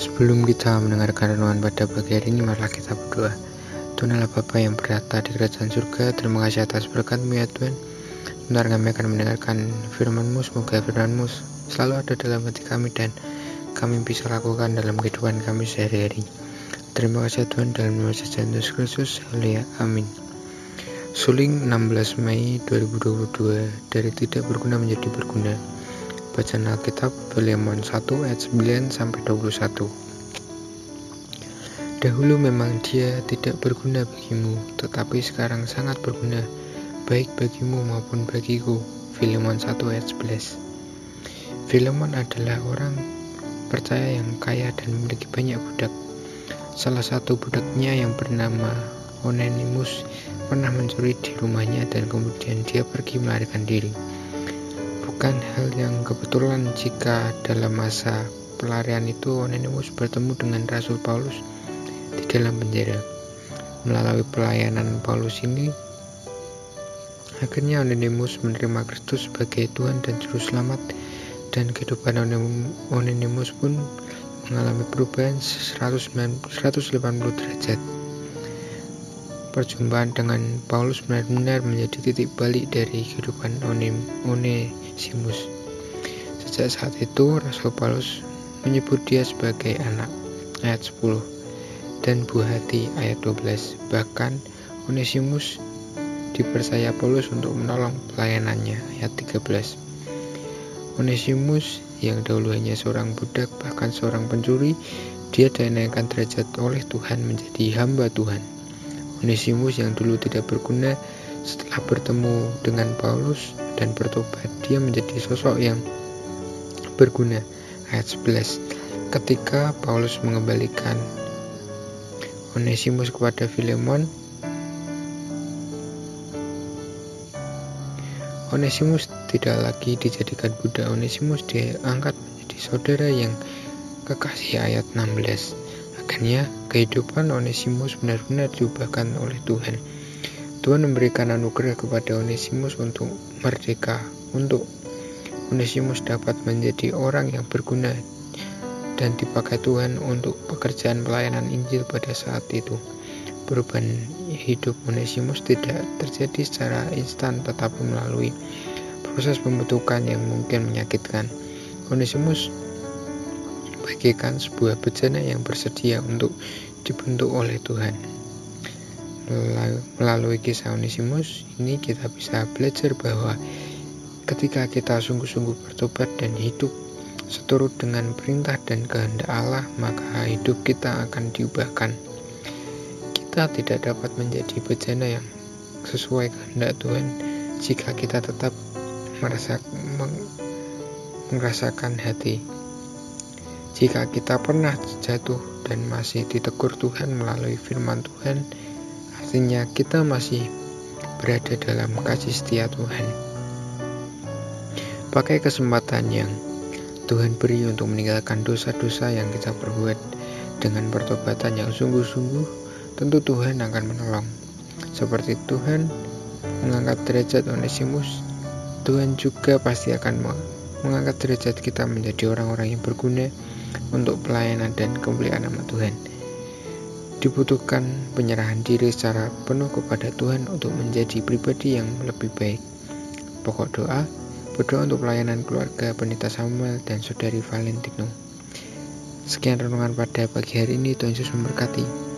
Sebelum kita mendengarkan renungan pada pagi hari ini, marilah kita berdoa. Tuhan Allah Bapa yang berada di kerajaan surga, terima kasih atas berkatmu ya Tuhan. Benar kami akan mendengarkan firman-Mu, semoga firman-Mu selalu ada dalam hati kami dan kami bisa lakukan dalam kehidupan kami sehari-hari. Terima kasih Tuhan dalam nama Yesus Kristus. Haleluya. Amin. Suling 16 Mei 2022 dari tidak berguna menjadi berguna. Bacaan Alkitab Filemon 1 ayat 9 sampai 21. Dahulu memang dia tidak berguna bagimu, tetapi sekarang sangat berguna baik bagimu maupun bagiku. Filemon 1 ayat 11. Filemon adalah orang percaya yang kaya dan memiliki banyak budak. Salah satu budaknya yang bernama Onenimus pernah mencuri di rumahnya dan kemudian dia pergi melarikan diri. Bukan hal yang kebetulan jika dalam masa pelarian itu Onesimus bertemu dengan Rasul Paulus di dalam penjara. Melalui pelayanan Paulus ini, akhirnya Onesimus menerima Kristus sebagai Tuhan dan Juru Selamat dan kehidupan Onesimus pun mengalami perubahan 180 derajat. Perjumpaan dengan Paulus benar-benar menjadi titik balik dari kehidupan Onesimus. Sejak saat itu, Rasul Paulus menyebut dia sebagai anak, ayat 10, dan buah hati, ayat 12. Bahkan, Onesimus dipercaya Paulus untuk menolong pelayanannya, ayat 13. Onesimus yang dahulu hanya seorang budak, bahkan seorang pencuri, dia dinaikkan derajat oleh Tuhan menjadi hamba Tuhan Onesimus yang dulu tidak berguna setelah bertemu dengan Paulus dan bertobat dia menjadi sosok yang berguna. Ayat 11 ketika Paulus mengembalikan Onesimus kepada Filemon Onesimus tidak lagi dijadikan budak. Onesimus diangkat menjadi saudara yang kekasih ayat 16 Akhirnya, kehidupan Onesimus benar-benar diubahkan oleh Tuhan. Tuhan memberikan anugerah kepada Onesimus untuk merdeka, untuk Onesimus dapat menjadi orang yang berguna dan dipakai Tuhan untuk pekerjaan pelayanan Injil pada saat itu. Perubahan hidup Onesimus tidak terjadi secara instan tetapi melalui proses pembentukan yang mungkin menyakitkan. Onesimus bagaikan sebuah bejana yang bersedia untuk dibentuk oleh Tuhan. Melalui kisah Onesimus ini kita bisa belajar bahwa ketika kita sungguh-sungguh bertobat dan hidup seturut dengan perintah dan kehendak Allah, maka hidup kita akan diubahkan. Kita tidak dapat menjadi bejana yang sesuai kehendak Tuhan jika kita tetap merasa merasakan hati jika kita pernah jatuh dan masih ditegur Tuhan melalui firman Tuhan, artinya kita masih berada dalam kasih setia Tuhan. Pakai kesempatan yang Tuhan beri untuk meninggalkan dosa-dosa yang kita perbuat dengan pertobatan yang sungguh-sungguh, tentu Tuhan akan menolong. Seperti Tuhan mengangkat derajat Onesimus, Tuhan juga pasti akan mengangkat derajat kita menjadi orang-orang yang berguna untuk pelayanan dan kemuliaan nama Tuhan. Dibutuhkan penyerahan diri secara penuh kepada Tuhan untuk menjadi pribadi yang lebih baik. Pokok doa, berdoa untuk pelayanan keluarga Penita Samuel dan Saudari Valentino. Sekian renungan pada pagi hari ini, Tuhan Yesus memberkati.